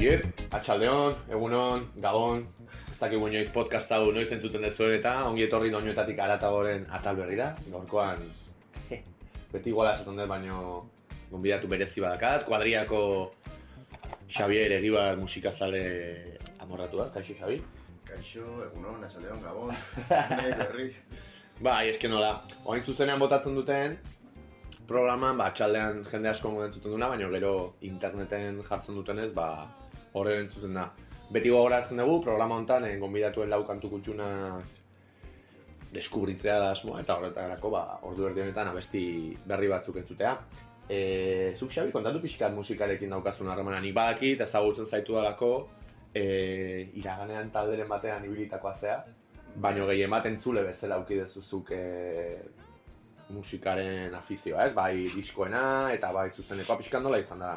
Iep, atxaldeon, egunon, gabon, ez dakik inoiz podcast hau noiz entzuten ez zuen eta ongi etorri doinoetatik aratagoren atal berrira, gaurkoan, he, beti iguala esaten dut, baino gonbidatu berezi badakat, kuadriako Xavier Egibar musikazale amorratu da, kaixo Xabi? Kaixo, egunon, atxaldeon, gabon, berriz. Bai, eske nola, oain zuzenean botatzen duten, programan, ba, txaldean jende asko entzuten duna, baina gero interneten jartzen dutenez, ba, horre entzuten da. Beti gogorazten dugu, programa honetan, eh, gonbidatuen lau kantu kutxuna deskubritzea da asmoa, eta horretarako, ba, ordu erdi honetan abesti berri batzuk entzutea. E, zuk Xabi, kontatu pixkat musikarekin daukazun harremana, nik badakit, ezagutzen zaitu dalako, e, iraganean talderen batean ibilitakoa zea, baino gehien bat entzule bezala auki dezuzuk e, musikaren afizioa, ez? Bai diskoena eta bai zuzenekoa pixkan nola izan da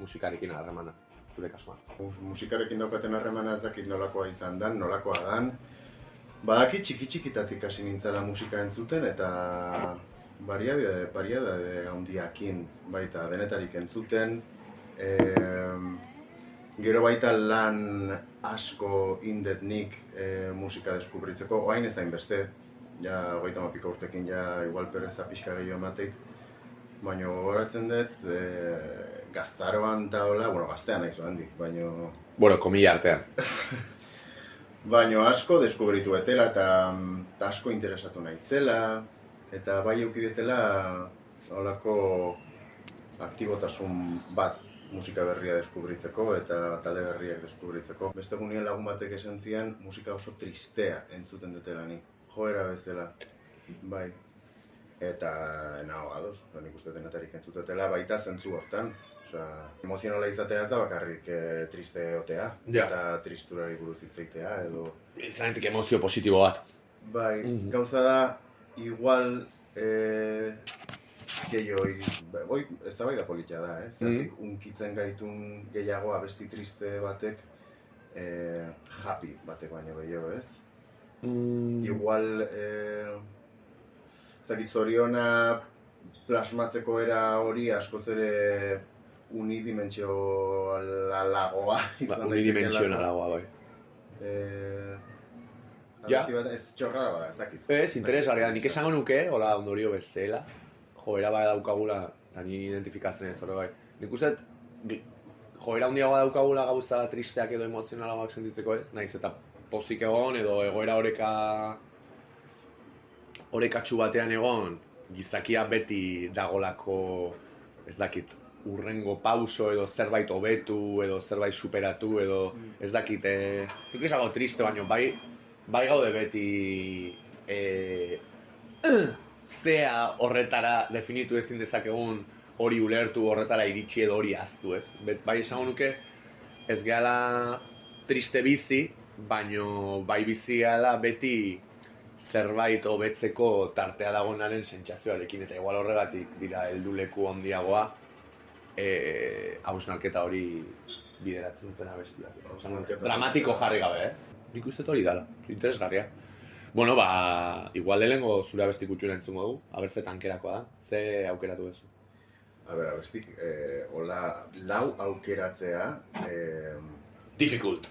musikarekin harremana, zure kasuan. Mus- Musikarekin daukaten harremana ez dakit nolakoa izan dan, nolakoa dan. Badaki txiki txikitatik hasi nintzela musika entzuten eta bariade, bariade handiakin baita denetarik entzuten. Em, gero baita lan asko indet nik e, musika deskubritzeko, oain ez beste, ja hogeita mapiko urtekin ja igual pereza pixka gehiago emateit, baina gogoratzen dut, e, gaztaroan eta hola, bueno, gaztean naiz handik, baina Bueno, komilla artean. Baino asko deskubritu etela eta, mm, eta asko interesatu naizela eta bai eukidetela holako aktibotasun bat musika berria deskubritzeko eta talde berriak deskubritzeko. Beste egunien lagun batek esan zian musika oso tristea entzuten dutela ni. Joera bezala. Bai. Eta nago ados, nik uste denetarik entzutetela baita zentzu hortan. Osea, emozionala izatea ez da bakarrik e, triste otea Ja. eta tristurari buruz hitz egitea edo Izanetik emozio positibo bat. Bai, Mhm. gauza da, igual, eh, gehiago, ba, boi, ez da bai da politxa da, eh? Zeratik, unkitzen gaitun gehiago abesti triste batek, eh, happy batek baino gehiago, ez? Mm, Igual, eh, zakit, zoriona plasmatzeko era hori askoz ere unidimentsionalagoa ba, izan daitekeelako. unidimensionalagoa, bai. Eh, Ja. bat, ez txorra da, ez dakit. Ez, interesgarria, nik esango nuke, hola, ondorio bezala, joera bai daukagula, eta ni identifikatzen ez hori bai. Nik uste, joera handiagoa daukagula gauza tristeak edo emozionalagoak sentitzeko ez, naiz eta pozik egon edo egoera oreka orekatsu batean egon, gizakia beti dagolako, ez dakit, urrengo pauso edo zerbait hobetu edo zerbait superatu edo ez dakit, eh, nik esago triste baino bai, bai gaude beti eh, zea horretara definitu ezin dezakegun hori ulertu horretara iritsi edo hori aztu ez. Bet, bai esango nuke ez gehala triste bizi, baino bai bizi gehala beti zerbait hobetzeko tartea dagonaren sentsazioarekin eta igual horregatik dira helduleku handiagoa eh hausnarketa hori bideratzen duten abestiak. Dramatiko jarri gabe, eh? Nik uste hori dala, interesgarria. Bueno, ba, igual lehengo zure abesti kutxura entzungo dugu, aber ze tankerakoa da, ze aukeratu duzu. A ber, abestik, eh, hola, lau aukeratzea, eh, Difficult.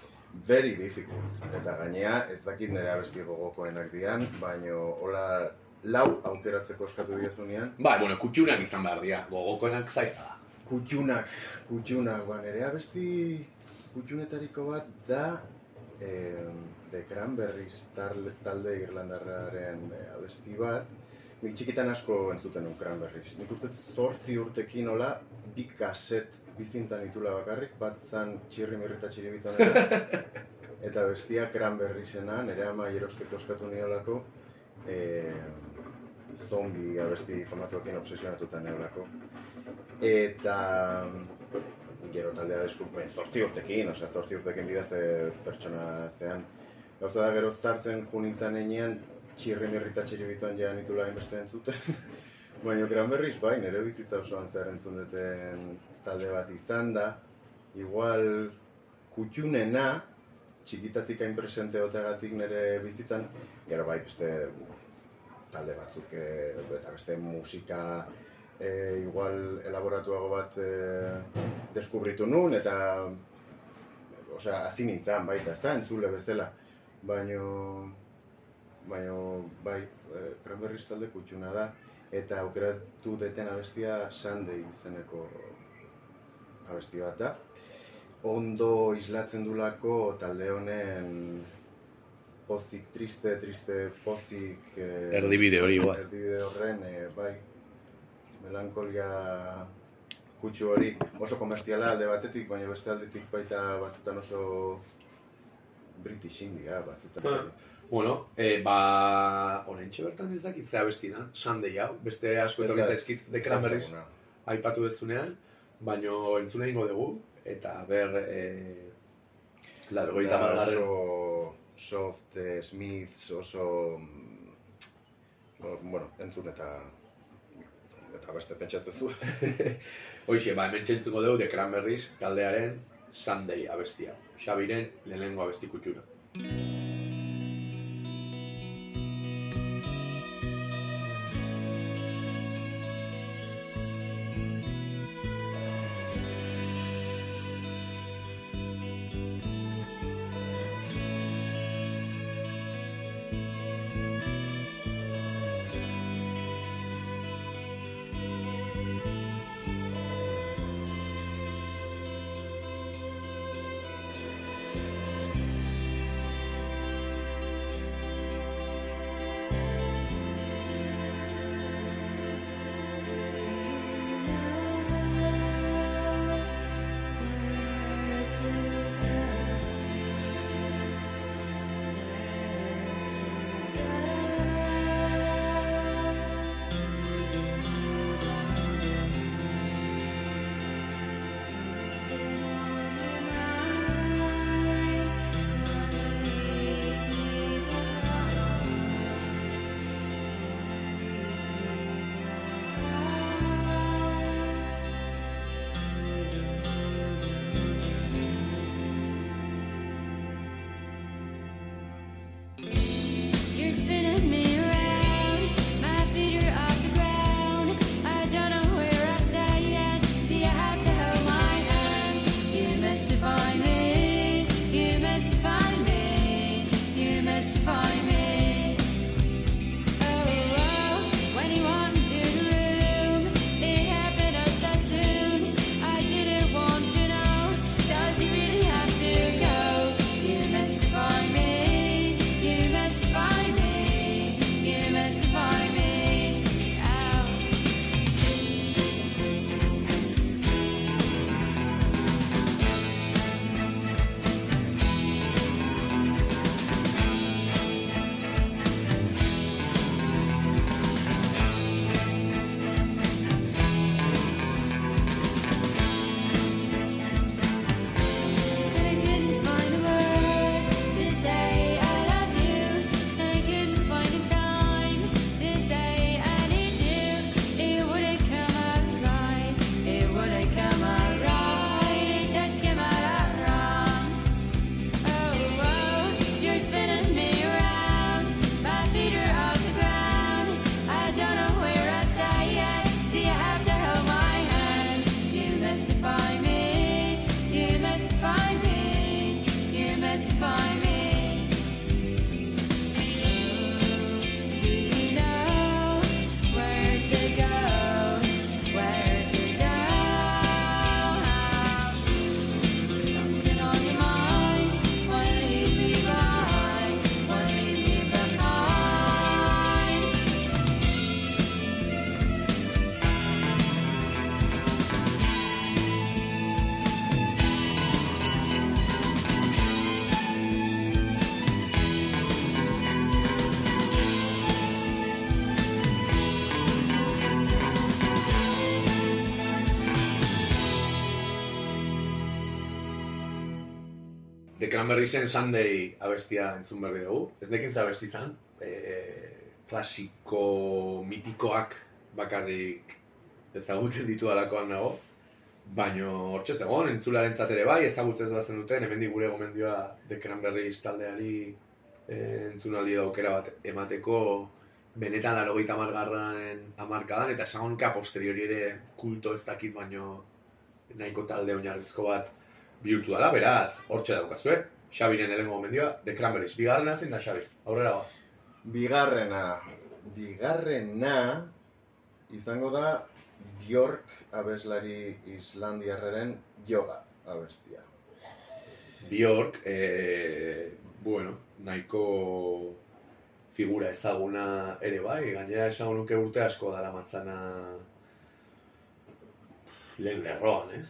very difficult. Eta gainea, ez dakit nire abesti gogokoenak dian, baino, hola, lau aukeratzeko eskatu diezunean, Ba, bueno, kutxunak izan behar dira, gogokoenak zaila. Kutxunak, kutxunak, ba, nire abesti kutxunetariko bat da, eh, The Cranberries tal- talde irlandarraren eh, abesti bat, Nik txikitan asko entzuten un Cranberries. Nik uste zortzi urtekin hola, bi kaset bizintan itula bakarrik, bat zan txirri mirri eta txiribitonera, eta bestia Cranberriesena, nire ama jerosteko eskatu niolako, e, zombi abesti famatuekin obsesionatuta neolako. Eta gero taldea deskupen, zortzi urtekin, osea, zortzi urtekin bidaz e, pertsona zean. Gauza da gero zartzen junintzan enean, txirri mirri eta txiribiton ja nitula hainbeste entzuten. Baina Cranberries bai, nire bizitza osoan zehar entzun duten talde bat izan da. Igual kutxunena, txikitatik hain presente otegatik nire bizitzan, gero bai beste talde batzuk eh, eta beste musika eh, igual elaboratuago bat eh, deskubritu nun eta osea, hasi nintzen baita, ez da, entzule bezala. Baino, baino, bai, e, Cranberries talde kutxuna da, eta aukeratu deten abestia Sunday izeneko abesti bat da. Ondo islatzen dulako talde honen pozik, triste, triste, pozik... Eh, erdibide hori, bai. Erdibide horren, eh, bai, melankolia kutsu hori oso komerziala alde batetik, baina beste aldetik baita batzutan oso British India batzutan. Ba, bueno, e, ba, orentxe bertan ez dakit zea besti da, Sunday hau, beste asko etorri zaizkit de Cranberries aipatu bezunean, baino entzune ingo dugu, eta ber, e, Claro, goita oso soft, eh, Smiths, oso... Mm, bueno, entzun eta... Eta beste pentsatu zu. Hoxe, ba, hemen txentzuko dugu The Cranberries taldearen Sunday abestia. Xabiren lehenengo abesti kutxura. Cranberriesen Sunday abestia entzun berri dugu. Ez nekin za abesti zan, e, klasiko mitikoak bakarrik ezagutzen ditu alakoan nago. Baina hortxe zegoen, entzularen ere bai, ezagutzen duazen duten, hemen gure gomendioa The Cranberries taldeari e, entzunaldi daukera bat emateko benetan laro gaita margarren amarkadan, eta esan posteriori ere kulto ez dakit baino nahiko talde oinarrizko bat bihurtu dela, beraz, hortxe daukazue, Xabiren elengo gomendioa, The Cranberries. Bigarrena zein da, Xabi? Aurrera ba. Bigarrena, bigarrena izango da Bjork abeslari Islandiarraren yoga abestia. Bjork, e, bueno, nahiko figura ezaguna ere bai, gainera esan nuke urte asko dara matzana lehen lerroan, ez?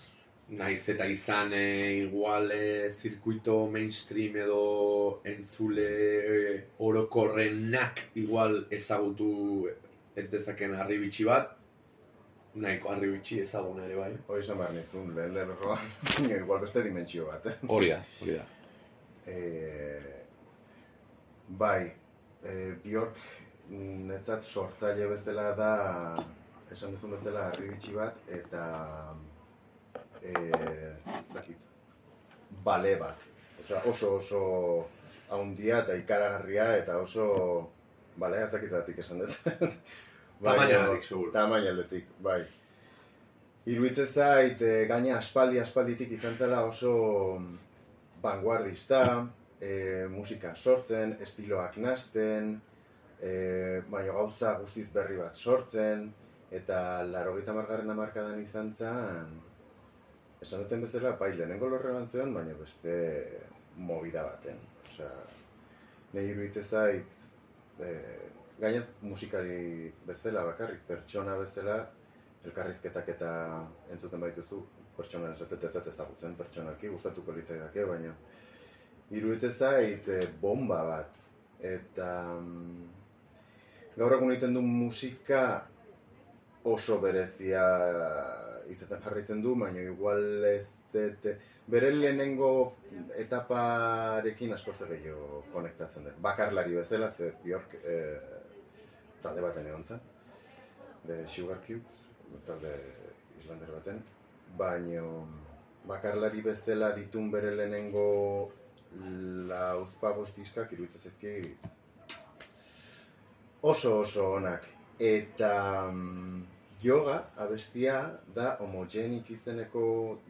Naiz eta izan e, igual e, zirkuito mainstream edo entzule e, orokorrenak igual ezagutu ez dezaken arribitsi bat nahiko arribitsi ezaguna ere bai hori esan behar nizun lehen lerroa igual beste dimentsio bat eh? hori da, hori da e, bai e, Bjork netzat sortzaile bezala da esan duzun bezala arribitsi bat eta eh, dakit, bale bat. Osea, oso oso haundia eta ikaragarria eta oso balea zakizatik esan dut. Tamaina aldetik, segur. Tamaina aldetik, bai. Iruitzez zait, e, gaina aspaldi aspalditik izan zela oso vanguardista, e, musika sortzen, estiloak nasten, e, baina gauza guztiz berri bat sortzen, eta laro gita margarren amarkadan izan zen, esan duten bezala, bai, lehenengo lorrean zeon, baina beste movida baten. Osea, nahi iruditzen zait, e, gainez musikari bezala bakarrik, pertsona bezala, elkarrizketak eta entzuten baituzu, pertsona esatet ez ezagutzen pertsonalki, gustatuko litzai baina iruditzen zait e, bomba bat. Eta mm, gaur egun egiten du musika oso berezia izaten jarraitzen du, baina igual ez dete, bere lehenengo etaparekin asko zer gehiago konektatzen dut. Bakarlari bezala, ze Bjork e, talde baten egon zen, de Sugar Cubes, talde islander baten, baina bakarlari bezala ditun bere lehenengo lauzpagos diskak iruditzen zezki oso oso onak. Eta mm, yoga abestia da homogenik izeneko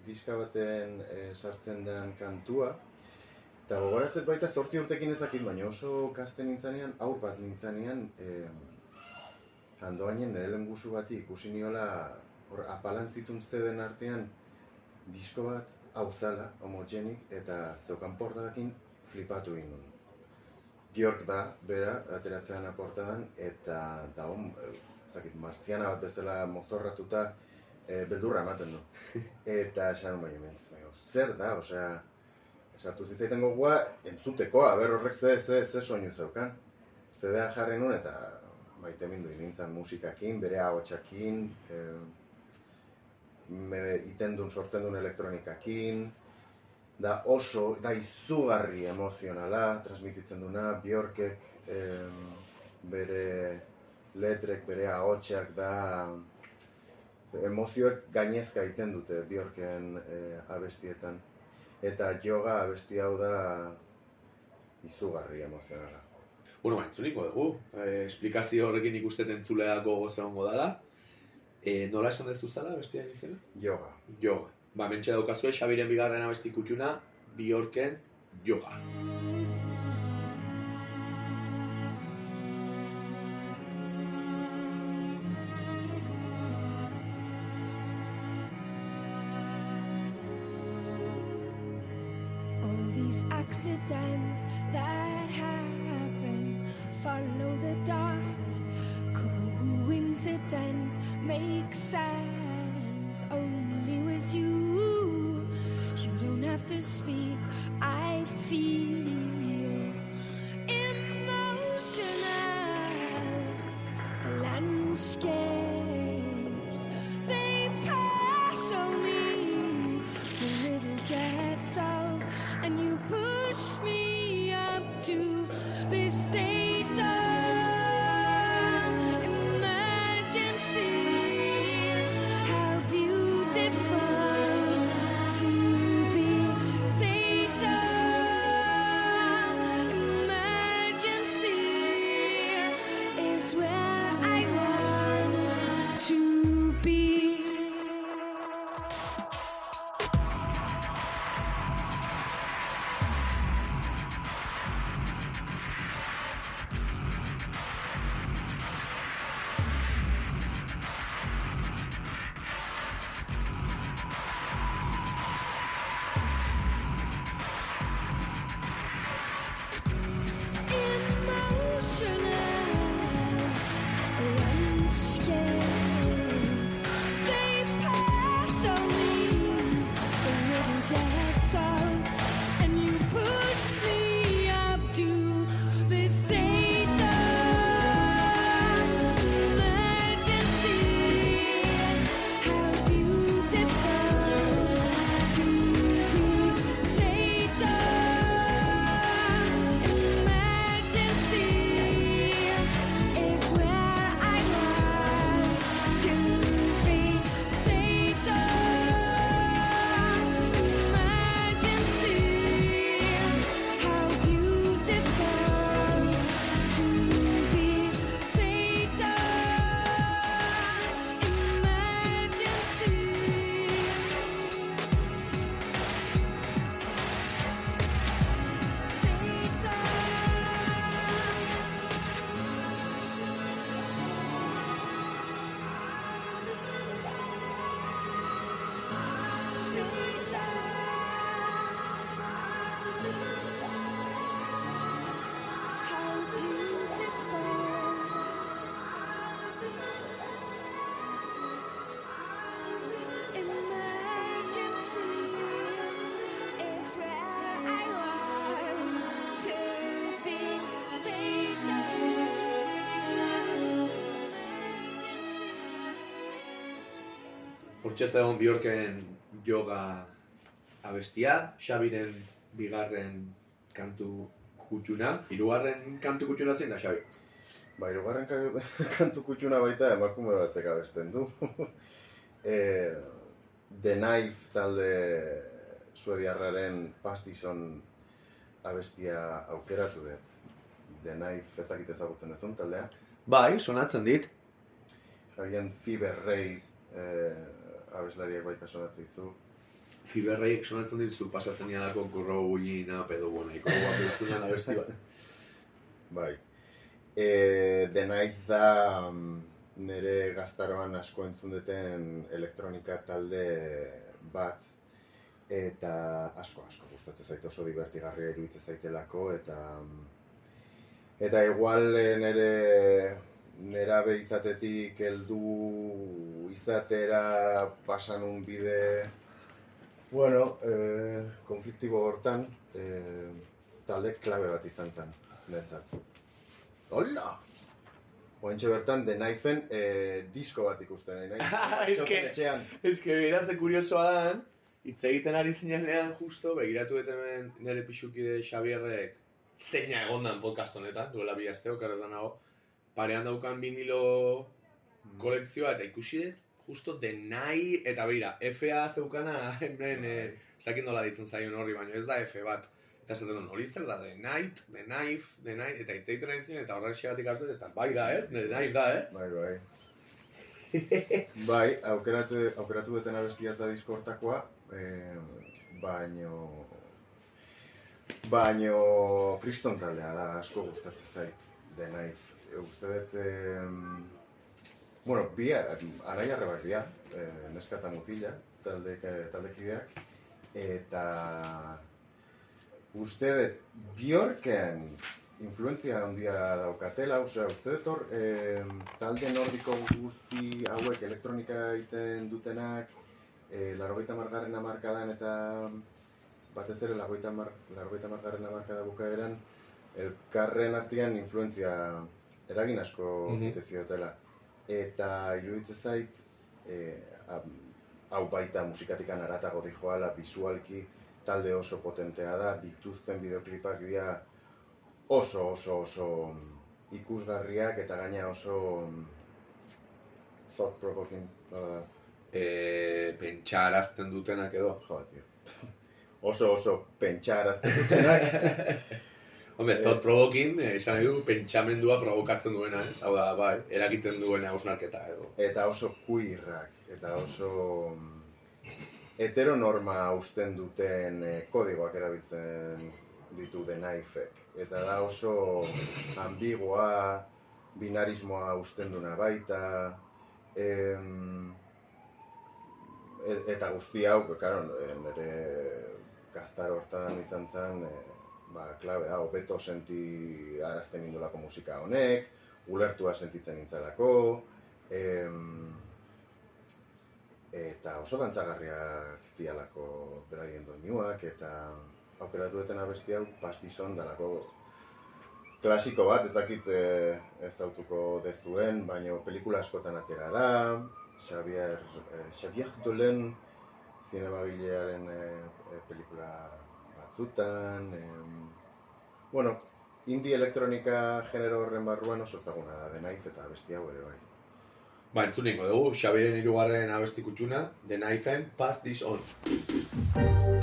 diska baten e, sartzen den kantua. Eta gogoratzen baita zortzi urtekin ezakit, baina oso kasten nintzanean, aur bat nintzanean, e, handoainen nire lengusu bati ikusi niola hor apalan zitun zeden artean disko bat hau zala, homogenik, eta zeukan portadakin flipatu ginen. Bjork da, bera, ateratzean aportadan, eta da hon, zakit, martziana bat bezala mozorratuta e, beldurra ematen du. Eta esan bai zer da, osea, esartu zitzaiten gogoa, entzuteko, aber horrek ze, ze, ze soinu zeukan. Zedea jarri nun eta maite mindu nintzen musikakin, bere ahotsakin, e, me iten duen sortzen duen elektronikakin, da oso, da izugarri emozionala, transmititzen duna, Bjorkek, e, bere letrek bere ahotsak da emozioek gainezka egiten dute Bjorken e, abestietan eta yoga abesti hau da izugarri emozionala. Bueno, ba, entzuniko dugu. E, esplikazio horrekin ikusten entzulea gogo zegoengo dela. E, nola esan dezu zala bestia izena? Yoga. Yoga. Ba, mentxe daukazue, Xabiren bigarren abesti kutxuna, Bjorken yoga. Hortxe ez da egon Bjorken yoga abestia, Xabiren bigarren kantu kutxuna. Hirugarren kantu kutxuna zein da, Xabi? Ba, irugarren ka- kantu kutxuna baita emakume batek abesten du. e, The Knife talde suediarraren pastison abestia aukeratu dut. The Knife ez dakit ezagutzen duzun taldea. Bai, sonatzen dit. Agian Fever Ray e, abeslariak baita sonatzen dizu. Fiberreiek sonatzen dit zu pasatzen nialako gorro guina pedo bonaiko da abesti bat. Bai. E, The Night da mm, nire gaztaroan asko entzun duten elektronika talde bat eta asko asko gustatzen zait oso divertigarria iruditzen zaitelako eta mm, eta igual eh, nire nerabe izatetik heldu izatera pasan un bide bueno, eh, konfliktibo hortan eh, talde klabe bat izan zen, niretzat. Hola! Oentxe bertan, The Knifeen eh, disko bat ikusten nahi nahi. Es que- Txoten etxean. Ez que begiratze kuriosoa dan, hitz egiten ari zinean justo, begiratu dut hemen nire pixukide Xabierrek zeina egondan podcast honetan, duela bi aste okarretan nago, parean daukan vinilo kolekzioa eta ikusi dut, justo Night, eta begira, FA zeukana hemen, eh, ez dakit nola ditzen zaion horri, baina ez da F bat. Eta esaten duen hori zer da, The Night, The Knife, The Night, eta hitz egiten ari zinean, eta horrek xegatik hartu, eta bai da ez, The Knife da ez. Bai, bai. bai, aukeratu, aukeratu duten abestia da disko hortakoa, eh, baino... Baino kriston taldea da, asko gustatzen zait, The Knife. Uste dut, em, bueno, bi, anai arrebak dira, eh, neska eta mutila, talde, taldekideak, eta uste dut, Bjorken influentzia handia daukatela, osea, uste dut hor, em, talde nordiko guzti hauek elektronika egiten dutenak, e, larogeita margarren amarkadan eta batez ere larogeita mar, larogeita margarren amarkada bukaeran, elkarren artean influentzia eragin asko Mhm. egite ziotela. Eta iruditzen zait, e, hau baita musikatikan aratago dijoala, visualki talde oso potentea da, dituzten bideoklipak dira oso oso oso mm, ikusgarriak eta gaina oso mm, thought provoking? E, pentsarazten dutenak edo. jo, tío. oso oso pentsarazten dutenak Hombre, thought provoking, eh, esan nahi du, pentsamendua provokatzen duena, ez? Hau da, bai, eragiten duena hausnarketa edo. eta oso queerrak eta oso mm, heteronorma usten duten eh, kodigoak erabiltzen ditu The Knifek. Eta da oso ambigua, binarismoa usten duna baita, em, e- eta guzti hau, karo, nire gaztar hortan izan zen, e, ba, klabe da, hobeto senti arazten indulako musika honek, ulertua sentitzen nintzelako, em, eta oso dantzagarriak dialako beraien doinuak, eta aukeratu duten abesti hau pastizon dalako klasiko bat, ez dakit eh, ez autuko dezuen, baina pelikula askotan atera da, Xavier, eh, Xavier Dolen zinemagilearen eh, eh, pelikula batzutan, em, bueno, indie elektronika genero horren barruan oso ezaguna da Knife eta abesti ere bai. Ba, entzun dugu, Xabiren irugarren abesti kutxuna, The Knifeen Pass This On.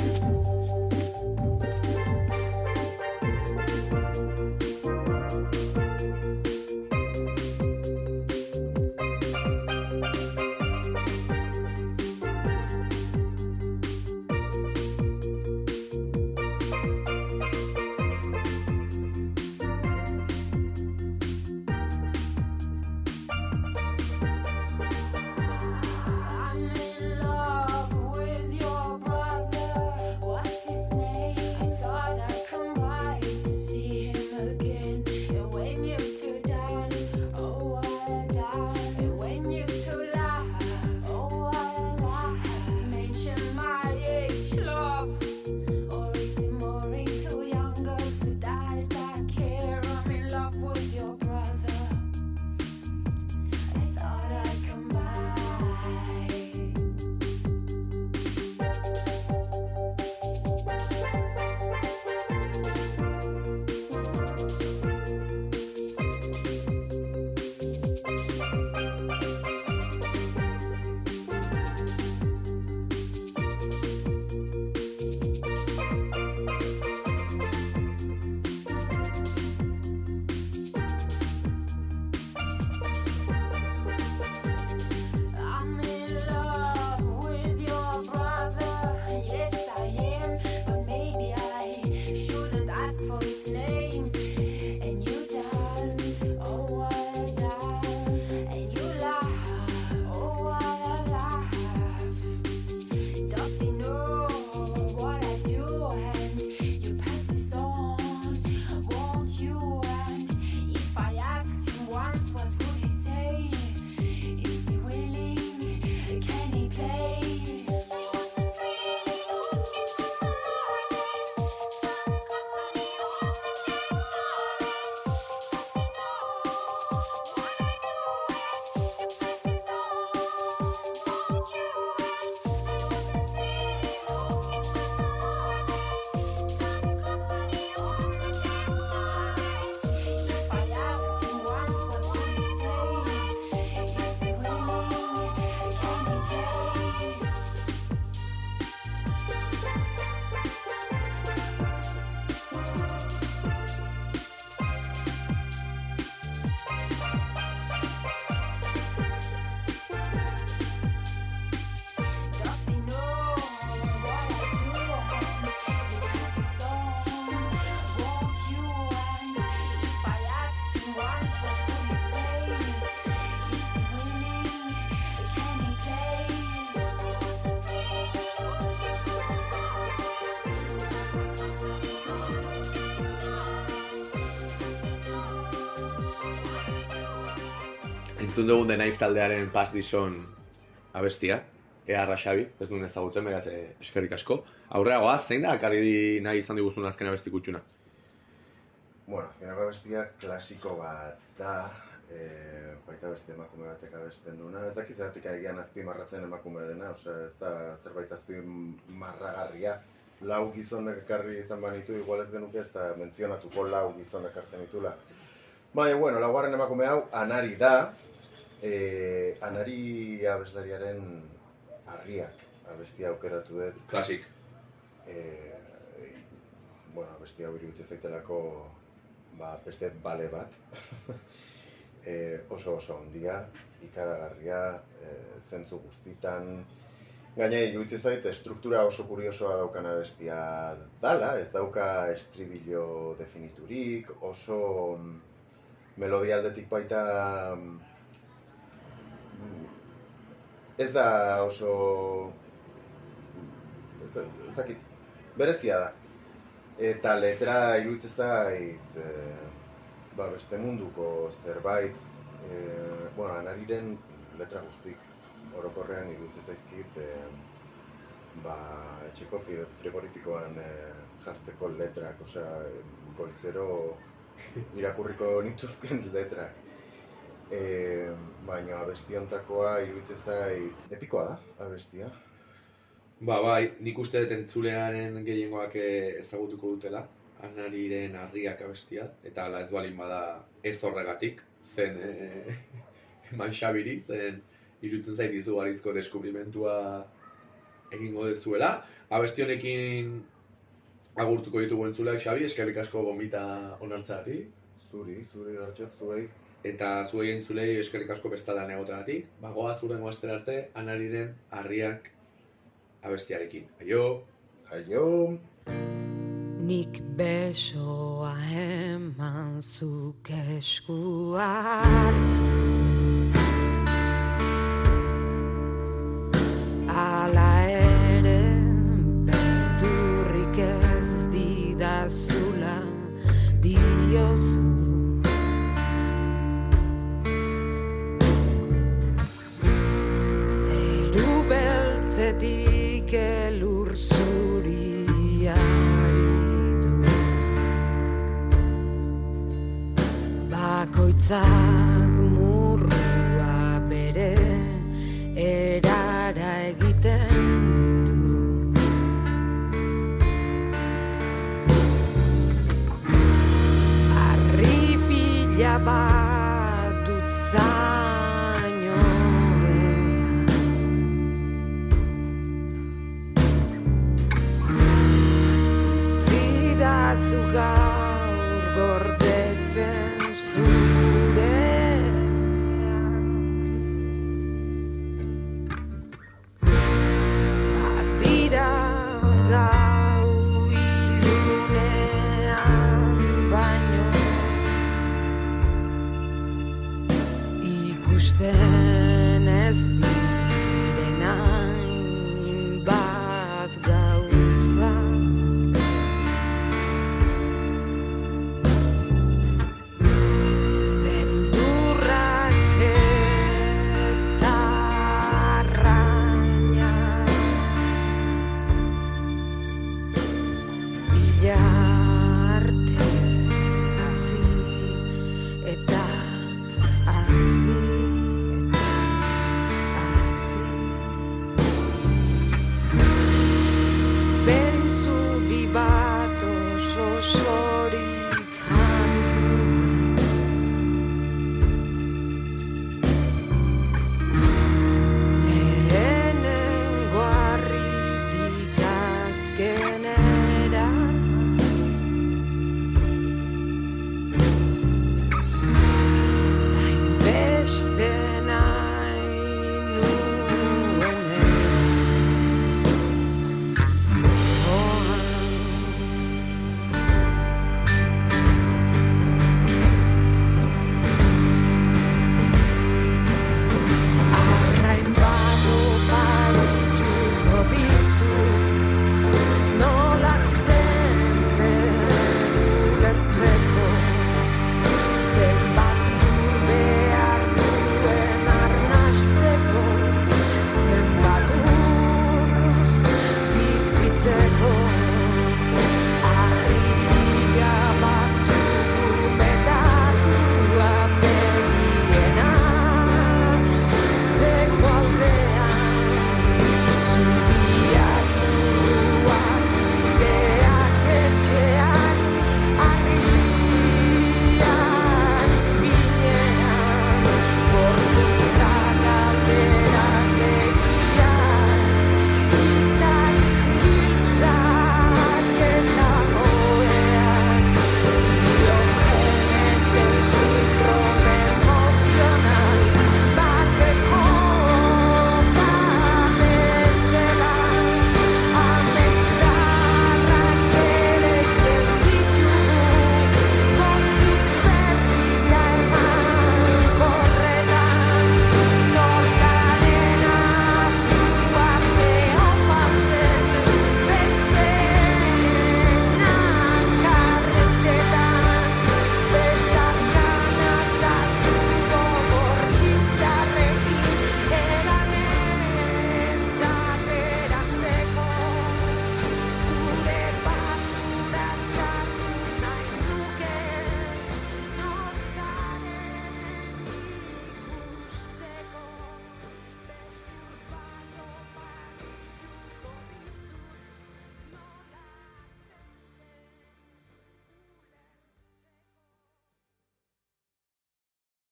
Entzun dugun The Knife taldearen Pass This On abestia. Ea Xabi, ez duen ezagutzen, beraz, eh, eskerrik asko. Aurreagoa, zein da, akarri nahi izan diguzun azken abesti kutxuna? Bueno, azkeneko abestia klasiko bat da, e, baita beste emakume batek abesten duena. Ez dakit zeratik agian azpimarratzen emakumearena, osea ez da zerbait azpimarragarria. Lau gizonek ekarri izan banitu, igual ez genuke ez da mentzionatuko lau gizonek hartzen ditula. Baina, bueno, laugarren emakume hau, Anari da, e, Anari abeslariaren harriak abestia aukeratu dut. Klasik. e, bueno, bestia hau iruditzen zaitelako ba, beste bale bat. e, oso oso ondia, ikaragarria, e, zentzu guztitan. Gaina iruditzen zait, estruktura oso kuriosoa daukan abestia dala, ez dauka estribillo definiturik, oso mm, melodia aldetik baita mm, ez da oso ez, ez dakit, berezia da. Eta letra iruditzen zait, e, ba, beste munduko zerbait, e, bueno, anariren letra guztik orokorrean iruditzen zaizkit, e, ba, etxeko fi- frigorifikoan e, jartzeko letrak, osea, goizero irakurriko nituzken letrak. E, baina abesti hontakoa iruditzen zait epikoa da, abestia. Ba, bai, nik uste dut entzulearen gehiengoak eh, ezagutuko dutela, anariren harriak abestia, eta ala ez balin bada ez horregatik, zen, eh, eman xabiri, zen irutzen zait izugarrizko deskubrimentua egingo dezuela. Abesti honekin agurtuko ditugu entzulak, Xabi, eskerrik asko gomita onartzatik. Zuri, zuri gartxot zuei. Eta zuei entzulei eskerrik asko bestalan egoteagatik. Bagoa zuren goazter arte, anariren harriak abestiarekin. Aio! Aio! Nik besoa eman zuk esku hartu Bye.